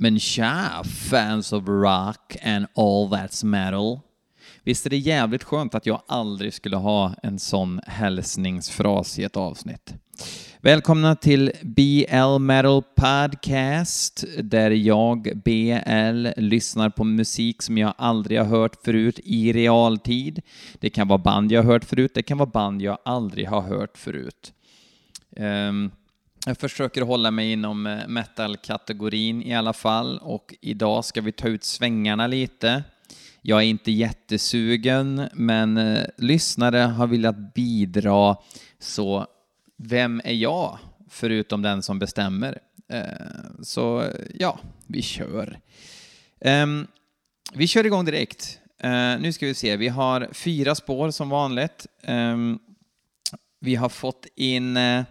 Men tja, fans of rock and all that's metal. Visst är det jävligt skönt att jag aldrig skulle ha en sån hälsningsfras i ett avsnitt. Välkomna till BL Metal Podcast, där jag, BL, lyssnar på musik som jag aldrig har hört förut i realtid. Det kan vara band jag har hört förut, det kan vara band jag aldrig har hört förut. Um, jag försöker hålla mig inom eh, metal-kategorin i alla fall och idag ska vi ta ut svängarna lite. Jag är inte jättesugen, men eh, lyssnare har velat bidra, så vem är jag förutom den som bestämmer? Eh, så ja, vi kör. Ehm, vi kör igång direkt. Nu ska vi se, vi har fyra spår som vanligt. Ehm, vi har fått in eh,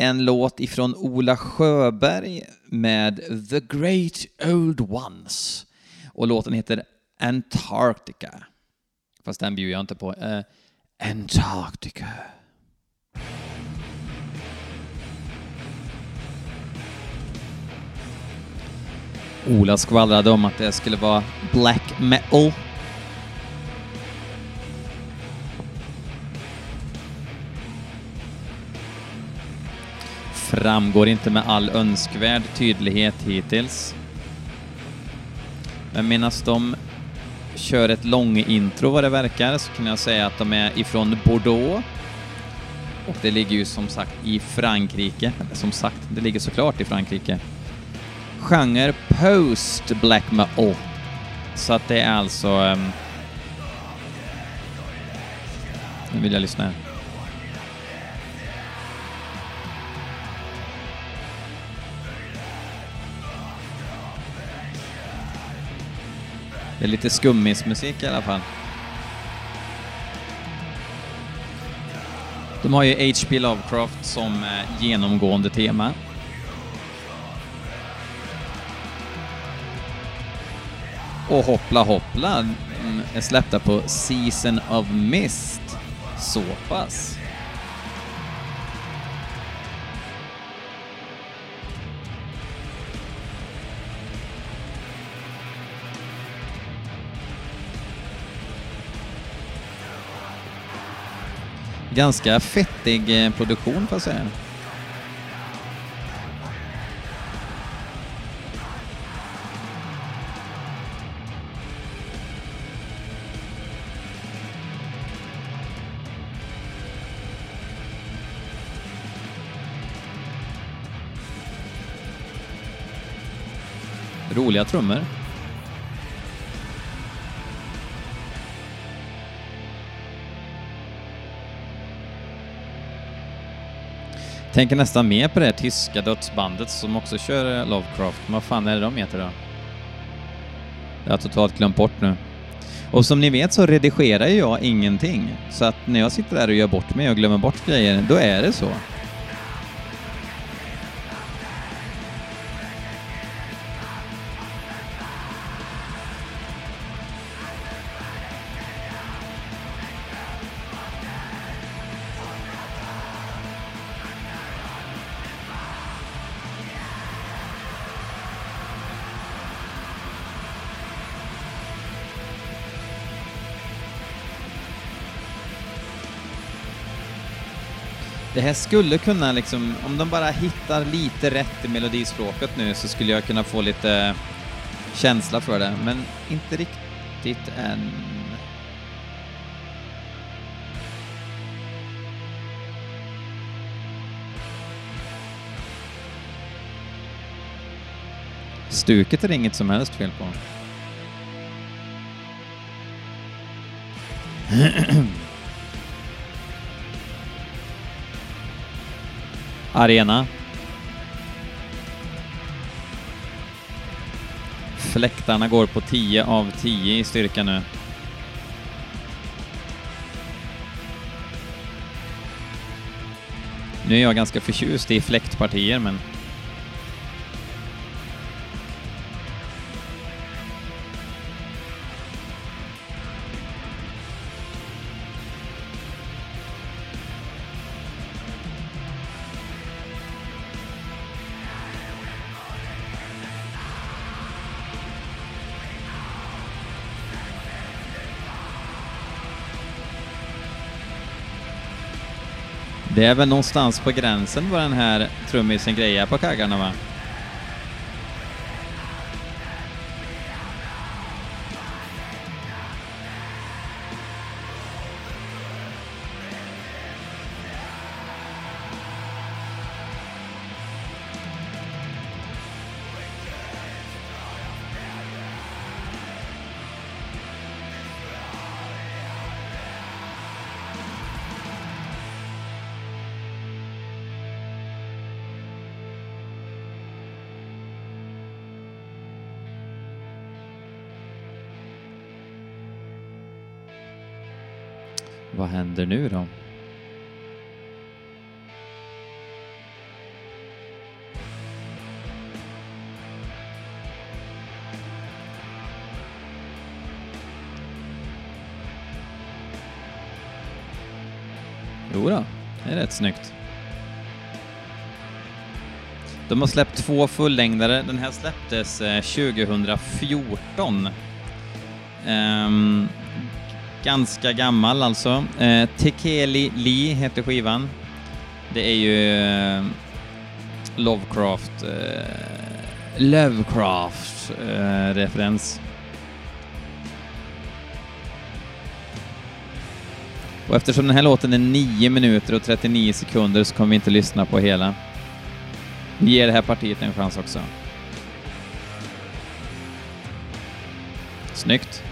en låt ifrån Ola Sjöberg med The Great Old Ones. Och låten heter Antarctica. Fast den bjuder jag inte på. Uh, Antarctica. Ola skvallrade om att det skulle vara black metal. Framgår inte med all önskvärd tydlighet hittills. Men medan de kör ett lång-intro vad det verkar så kan jag säga att de är ifrån Bordeaux. Och det ligger ju som sagt i Frankrike. Eller som sagt, det ligger såklart i Frankrike. Genre post black metal. Så att det är alltså... Um... Nu vill jag lyssna här. Det är lite skummismusik i alla fall. De har ju H.P. Lovecraft som eh, genomgående tema. Och Hoppla Hoppla mm, är släppta på Season of Mist. Så pass. Ganska fettig eh, produktion får jag säga. Roliga trummor. Tänker nästan mer på det här tyska dödsbandet som också kör eh, Lovecraft. Vad fan är det de heter då? Jag har totalt glömt bort nu. Och som ni vet så redigerar jag ingenting. Så att när jag sitter där och gör bort mig och glömmer bort grejer, då är det så. Här skulle kunna liksom, om de bara hittar lite rätt i melodispråket nu så skulle jag kunna få lite känsla för det, men inte riktigt än. Stuket är det inget som helst fel på. Arena. Fläktarna går på 10 av 10 i styrka nu. Nu är jag ganska förtjust i fläktpartier, men Det är väl någonstans på gränsen vad den här trummisen grejar på kaggarna va? Händer nu då? Jo då, det är rätt snyggt. De har släppt två fullängdare. Den här släpptes eh, 2014 ganska gammal alltså. Eh, Tekeli Lee heter skivan. Det är ju eh, Lovecraft, eh, Lovecraft eh, referens. Och eftersom den här låten är 9 minuter och 39 sekunder så kommer vi inte lyssna på hela. Vi ger det här partiet en chans också. Snyggt.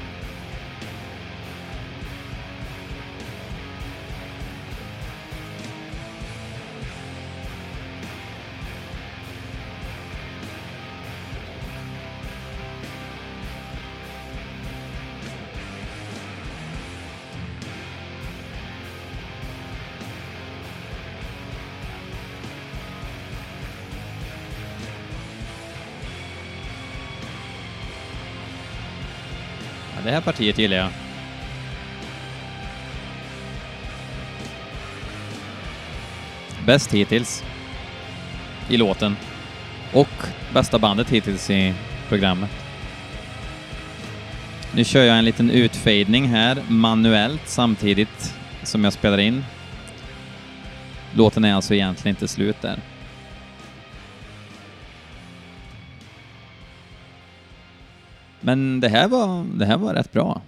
Det här partiet gillar jag. Bäst hittills i låten. Och bästa bandet hittills i programmet. Nu kör jag en liten utfadning här manuellt samtidigt som jag spelar in. Låten är alltså egentligen inte slut där. Men det här var, det här var rätt bra,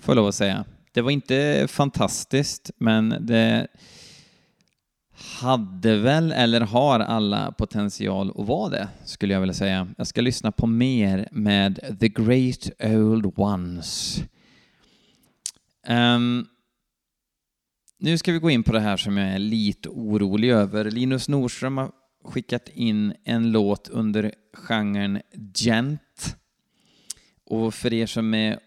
får jag lov att säga. Det var inte fantastiskt, men det hade väl, eller har alla potential att vara det, skulle jag vilja säga. Jag ska lyssna på mer med The Great Old Ones. Um, nu ska vi gå in på det här som jag är lite orolig över. Linus Nordström har skickat in en låt under genren gent. Och för er som är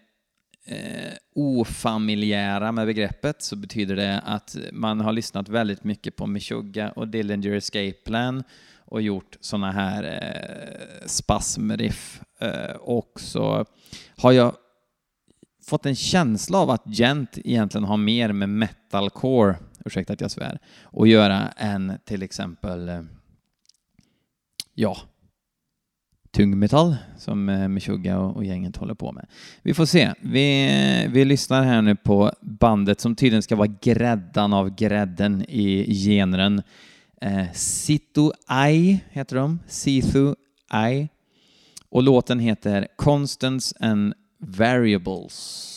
eh, ofamiljära med begreppet så betyder det att man har lyssnat väldigt mycket på Meshuggah och Dillinger Escape Plan och gjort sådana här eh, spasmriff. Eh, och så har jag fått en känsla av att gent egentligen har mer med metalcore, ursäkta att jag svär, att göra än till exempel, eh, ja, tungmetall som eh, Meshuggah och, och gänget håller på med. Vi får se. Vi, vi lyssnar här nu på bandet som tydligen ska vara gräddan av grädden i genren. Eh, Situ Ai heter de. Sithu Ai. Och låten heter Constants and Variables.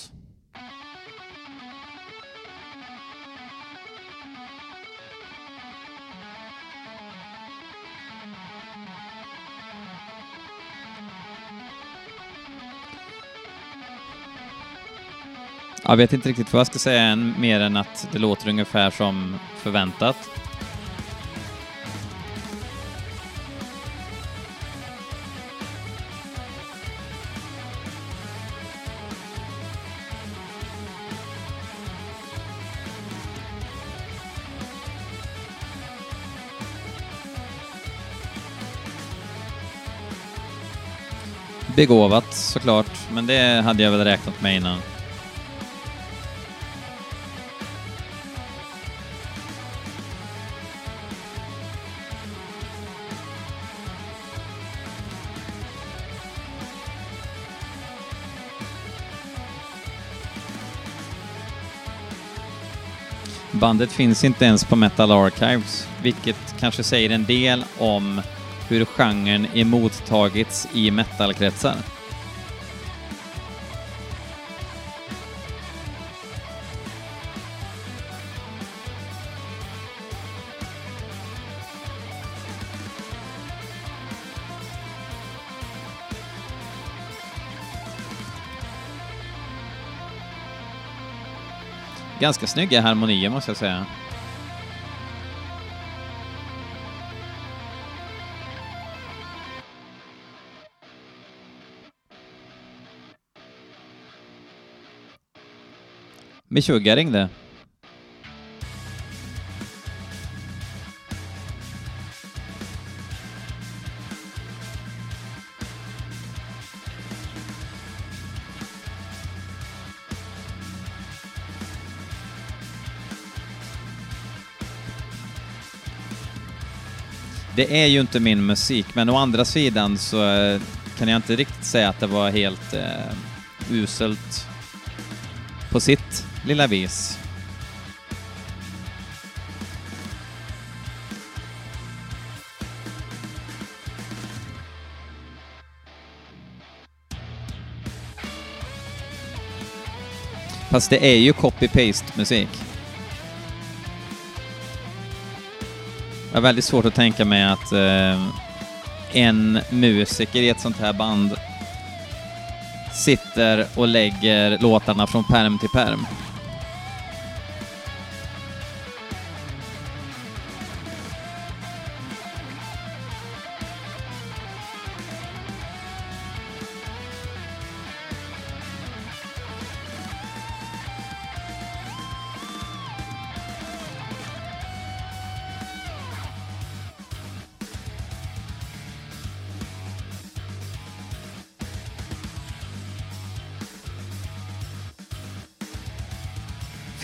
Jag vet inte riktigt vad jag ska säga än, mer än att det låter ungefär som förväntat. Begåvat såklart, men det hade jag väl räknat med innan. Bandet finns inte ens på Metal Archives, vilket kanske säger en del om hur genren emottagits i metalkretsar. Ganska snygga harmonier måste jag säga. Meshuggah ringde. Det är ju inte min musik, men å andra sidan så eh, kan jag inte riktigt säga att det var helt eh, uselt på sitt lilla vis. Fast det är ju copy-paste musik. Jag har väldigt svårt att tänka mig att eh, en musiker i ett sånt här band sitter och lägger låtarna från perm till perm.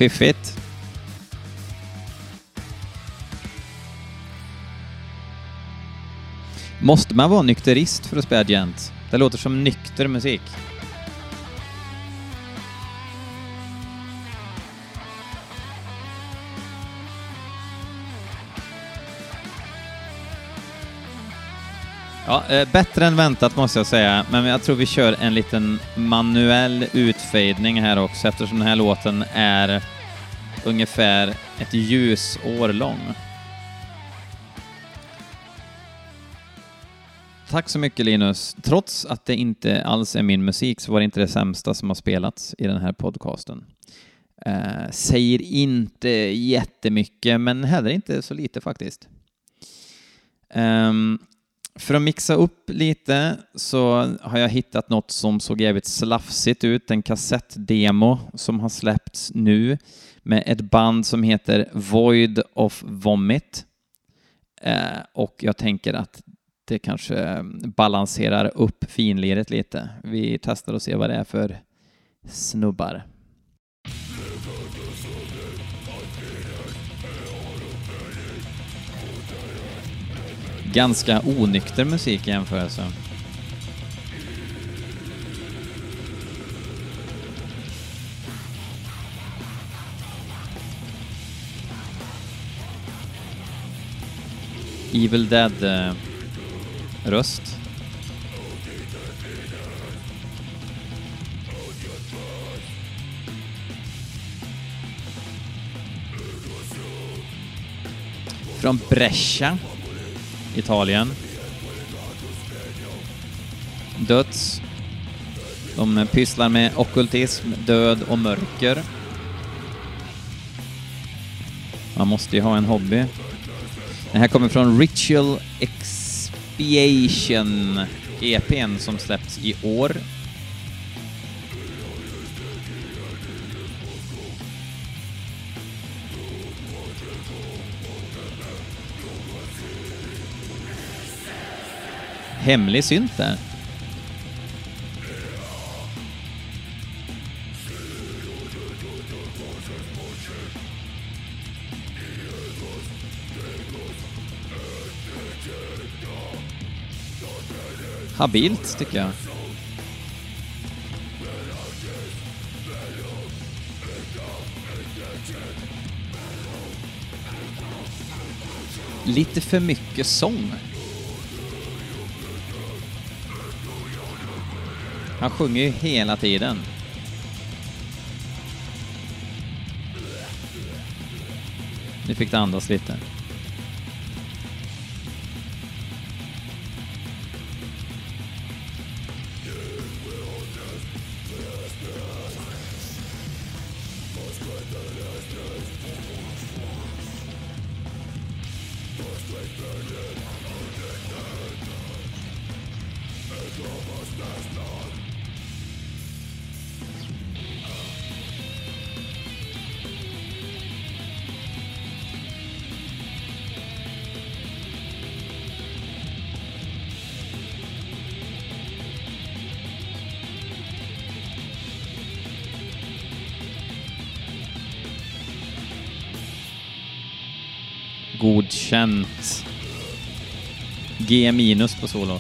Fiffigt. Måste man vara nykterist för att spela gent? Det låter som nykter musik. Ja, eh, bättre än väntat måste jag säga, men jag tror vi kör en liten manuell utfejdning här också eftersom den här låten är ungefär ett ljusår lång. Tack så mycket Linus. Trots att det inte alls är min musik så var det inte det sämsta som har spelats i den här podcasten. Eh, säger inte jättemycket, men heller inte så lite faktiskt. Eh, för att mixa upp lite så har jag hittat något som såg jävligt slafsigt ut, en kassettdemo som har släppts nu med ett band som heter Void of Vomit. Eh, och jag tänker att det kanske mm, balanserar upp finliret lite. Vi testar och ser vad det är för snubbar. Ganska onykter musik i jämförelse. Evil Dead-röst. Eh, Från Brescia, Italien. Döds. De pysslar med okkultism, död och mörker. Man måste ju ha en hobby. Den här kommer från Ritual Expiation EPn som släppts i år. Hemlig synt där. Habilt, tycker jag. lite för mycket sång. Han sjunger ju hela tiden. Nu fick det andas lite. Godkänt. G minus på solo.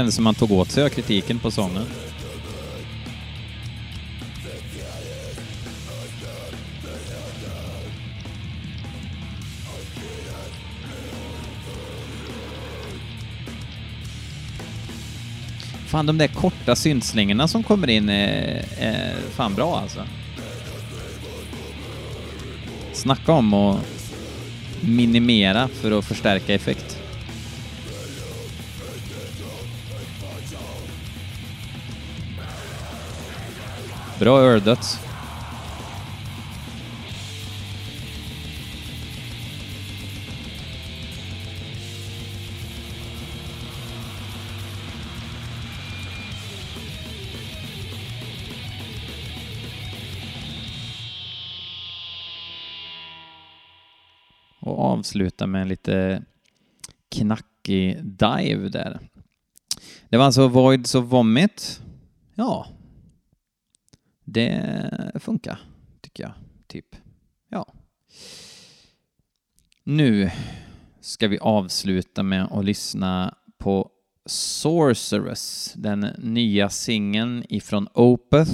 Kändes som man tog åt sig av kritiken på sången. Fan, de där korta syntslingorna som kommer in är, är fan bra alltså. Snacka om att minimera för att förstärka effekt. Bra ördöds. Och avsluta med en lite knackig dive där. Det var alltså Voids of Vomit. Ja, det funkar, tycker jag. Typ. Ja. Nu ska vi avsluta med att lyssna på Sorceress, den nya singeln ifrån Opeth.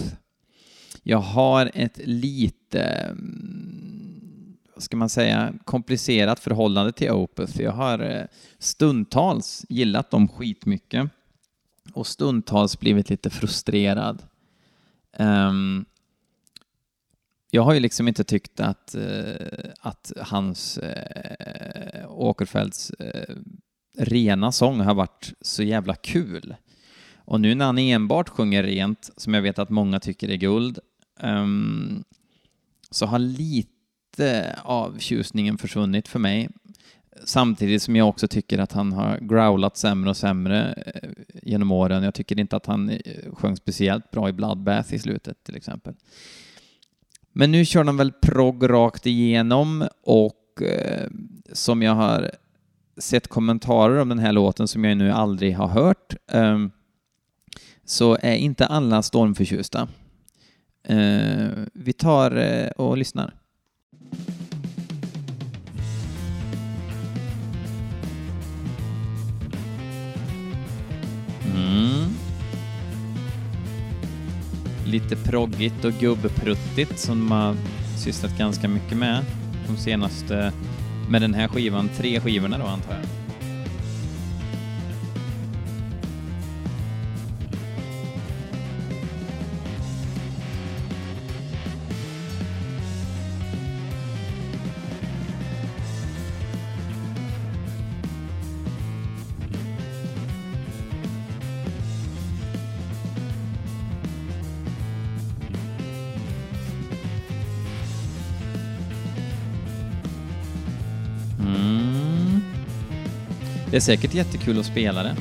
Jag har ett lite, mm, vad ska man säga, komplicerat förhållande till Opeth. Jag har eh, stundtals gillat dem skitmycket och stundtals blivit lite frustrerad. Um, jag har ju liksom inte tyckt att, uh, att hans eh, uh, Åkerfeldts uh, eh, rena sång har varit så jävla kul. Och nu när han enbart sjunger rent, som jag vet att många tycker är guld, um, så har lite av tjusningen försvunnit för mig. Samtidigt som jag också tycker att han har growlat sämre och sämre eh, genom åren. Jag tycker inte att han eh, sjöng speciellt bra i Bloodbath i slutet till exempel. Men nu kör de väl progg rakt igenom och eh, som jag har sett kommentarer om den här låten som jag nu aldrig har hört eh, så är inte alla stormförtjusta. Eh, vi tar eh, och lyssnar. Mm. Lite proggigt och gubbpruttigt som de har sysslat ganska mycket med de senaste, med den här skivan, tre skivorna då antar jag. Det är säkert jättekul att spela det.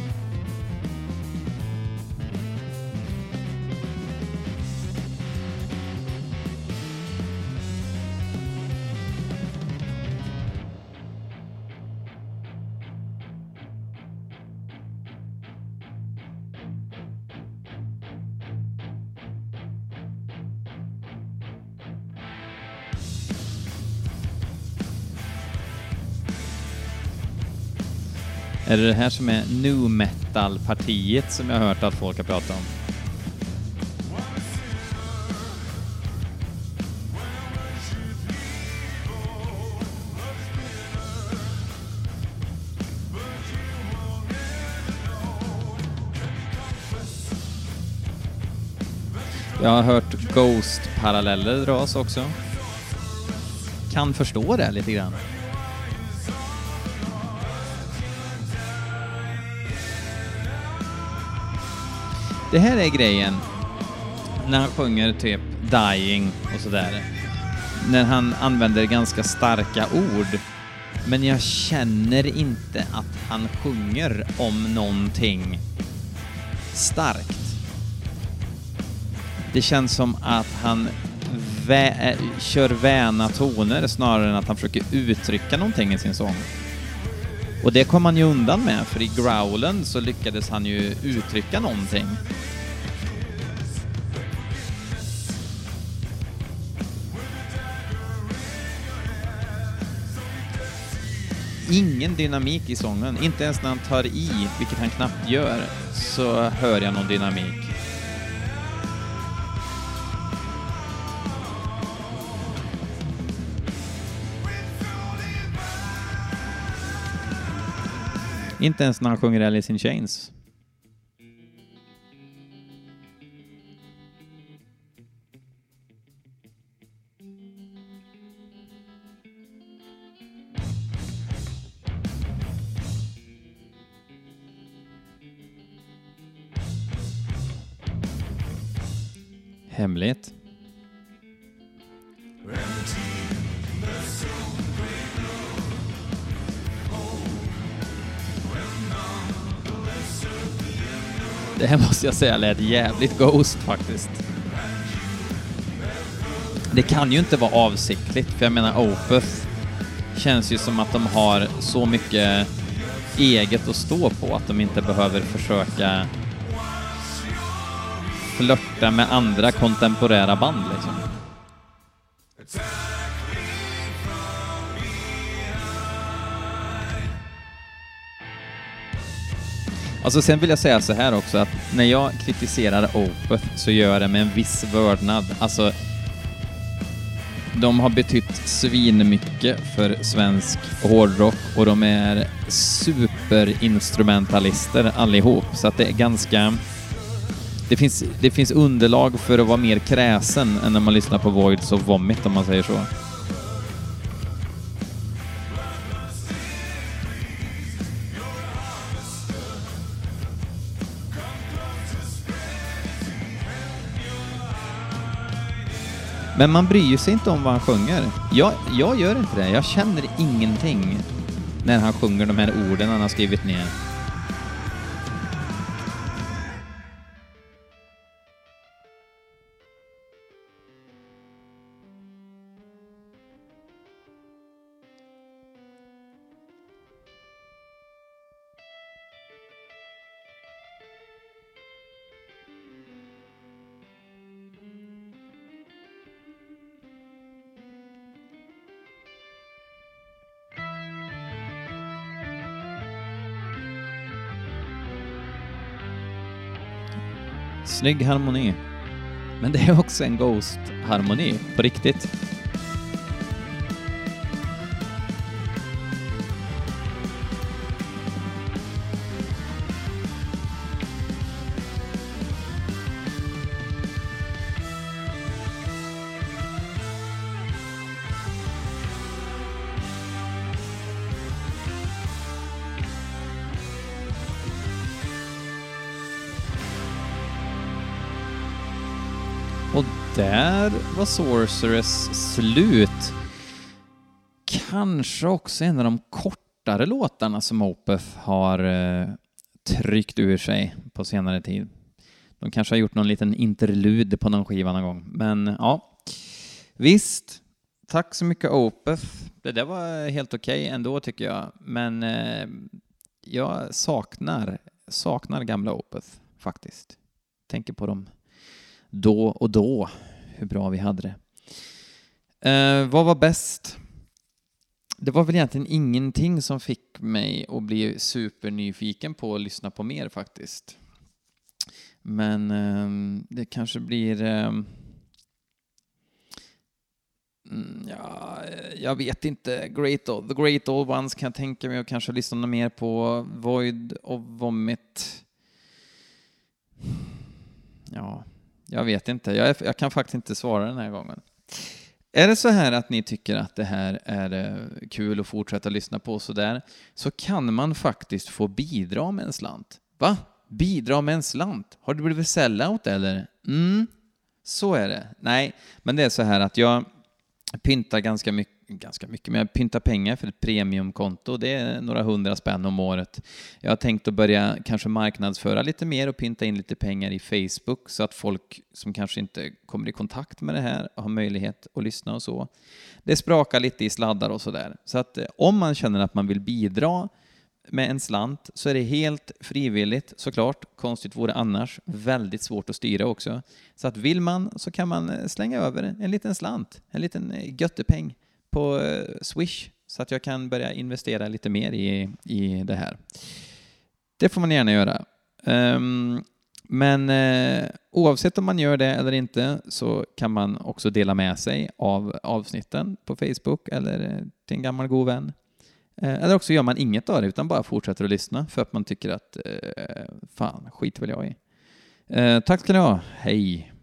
Är det det här som är nu metal-partiet som jag har hört att folk har pratat om? Jag har hört Ghost-paralleller dras också. Kan förstå det lite grann. Det här är grejen när han sjunger typ dying och sådär. När han använder ganska starka ord. Men jag känner inte att han sjunger om någonting starkt. Det känns som att han vä eh, kör väna toner snarare än att han försöker uttrycka någonting i sin sång. Och det kom han ju undan med, för i growlen så lyckades han ju uttrycka någonting. Ingen dynamik i sången, inte ens när han tar i, vilket han knappt gör, så hör jag någon dynamik. Inte ens när han sjunger Alice in Chains. Hemligt. Det här måste jag säga lät jävligt Ghost faktiskt. Det kan ju inte vara avsiktligt, för jag menar Opeth känns ju som att de har så mycket eget att stå på att de inte behöver försöka flörta med andra kontemporära band liksom. Alltså sen vill jag säga så här också att när jag kritiserar Opeth så gör jag det med en viss vördnad. Alltså, de har betytt svinmycket för svensk hårdrock och de är superinstrumentalister allihop, så att det är ganska... Det finns, det finns underlag för att vara mer kräsen än när man lyssnar på Voids och Vomit, om man säger så. Men man bryr sig inte om vad han sjunger. Jag, jag gör inte det. Jag känner ingenting när han sjunger de här orden han har skrivit ner. Snygg harmoni. Men det är också en Ghost-harmoni, på riktigt. Där var Sorceress slut. Kanske också en av de kortare låtarna som Opeth har eh, tryckt ur sig på senare tid. De kanske har gjort någon liten interlud på någon skiva någon gång, men ja. Visst, tack så mycket Opeth. Det där var helt okej okay ändå tycker jag, men eh, jag saknar, saknar gamla Opeth faktiskt. Tänker på dem då och då, hur bra vi hade det. Eh, vad var bäst? det var väl egentligen ingenting som fick mig att bli supernyfiken på att lyssna på mer faktiskt. Men eh, det kanske blir... Eh, ja, jag vet inte. Great Old, The Great Old Ones kan jag tänka mig att kanske lyssna mer på. Void och Vomit. Ja, jag vet inte. Jag, jag, kan faktiskt inte svara den här gången. Är det så här att ni tycker att det här är eh, kul att fortsätta lyssna på sådär, så kan man faktiskt få bidra med en slant. Va? Bidra med en slant? Har du blivit sellout eller? Mm, så är det. Nej, men det är så här att jag pyntar ganska mycket ganska mycket, men jag pyntar pengar för ett premiumkonto. Det är några hundra spänn om året. Jag har tänkt att börja kanske marknadsföra lite mer och pynta in lite pengar i Facebook så att folk som kanske inte kommer i kontakt med det här har möjlighet att lyssna och så. Det sprakar lite i sladdar och sådär. Så att eh, om man känner att man vill bidra med en slant så är det helt frivilligt såklart. Konstigt vore annars. Väldigt svårt att styra också. Så att vill man så kan man eh, slänga över en liten slant, en liten eh, göttepeng på eh, Swish så att jag kan börja investera lite mer i, i det här. Det får man gärna göra. Um, men eh, oavsett om man gör det eller inte så kan man också dela med sig av avsnitten på Facebook eller eh, till en gammal god vän. Eh, eller också gör man inget av det utan bara fortsätter att lyssna för att man tycker att eh, fan, skit väl jag i. Eh, tack ska ni ha. Hej!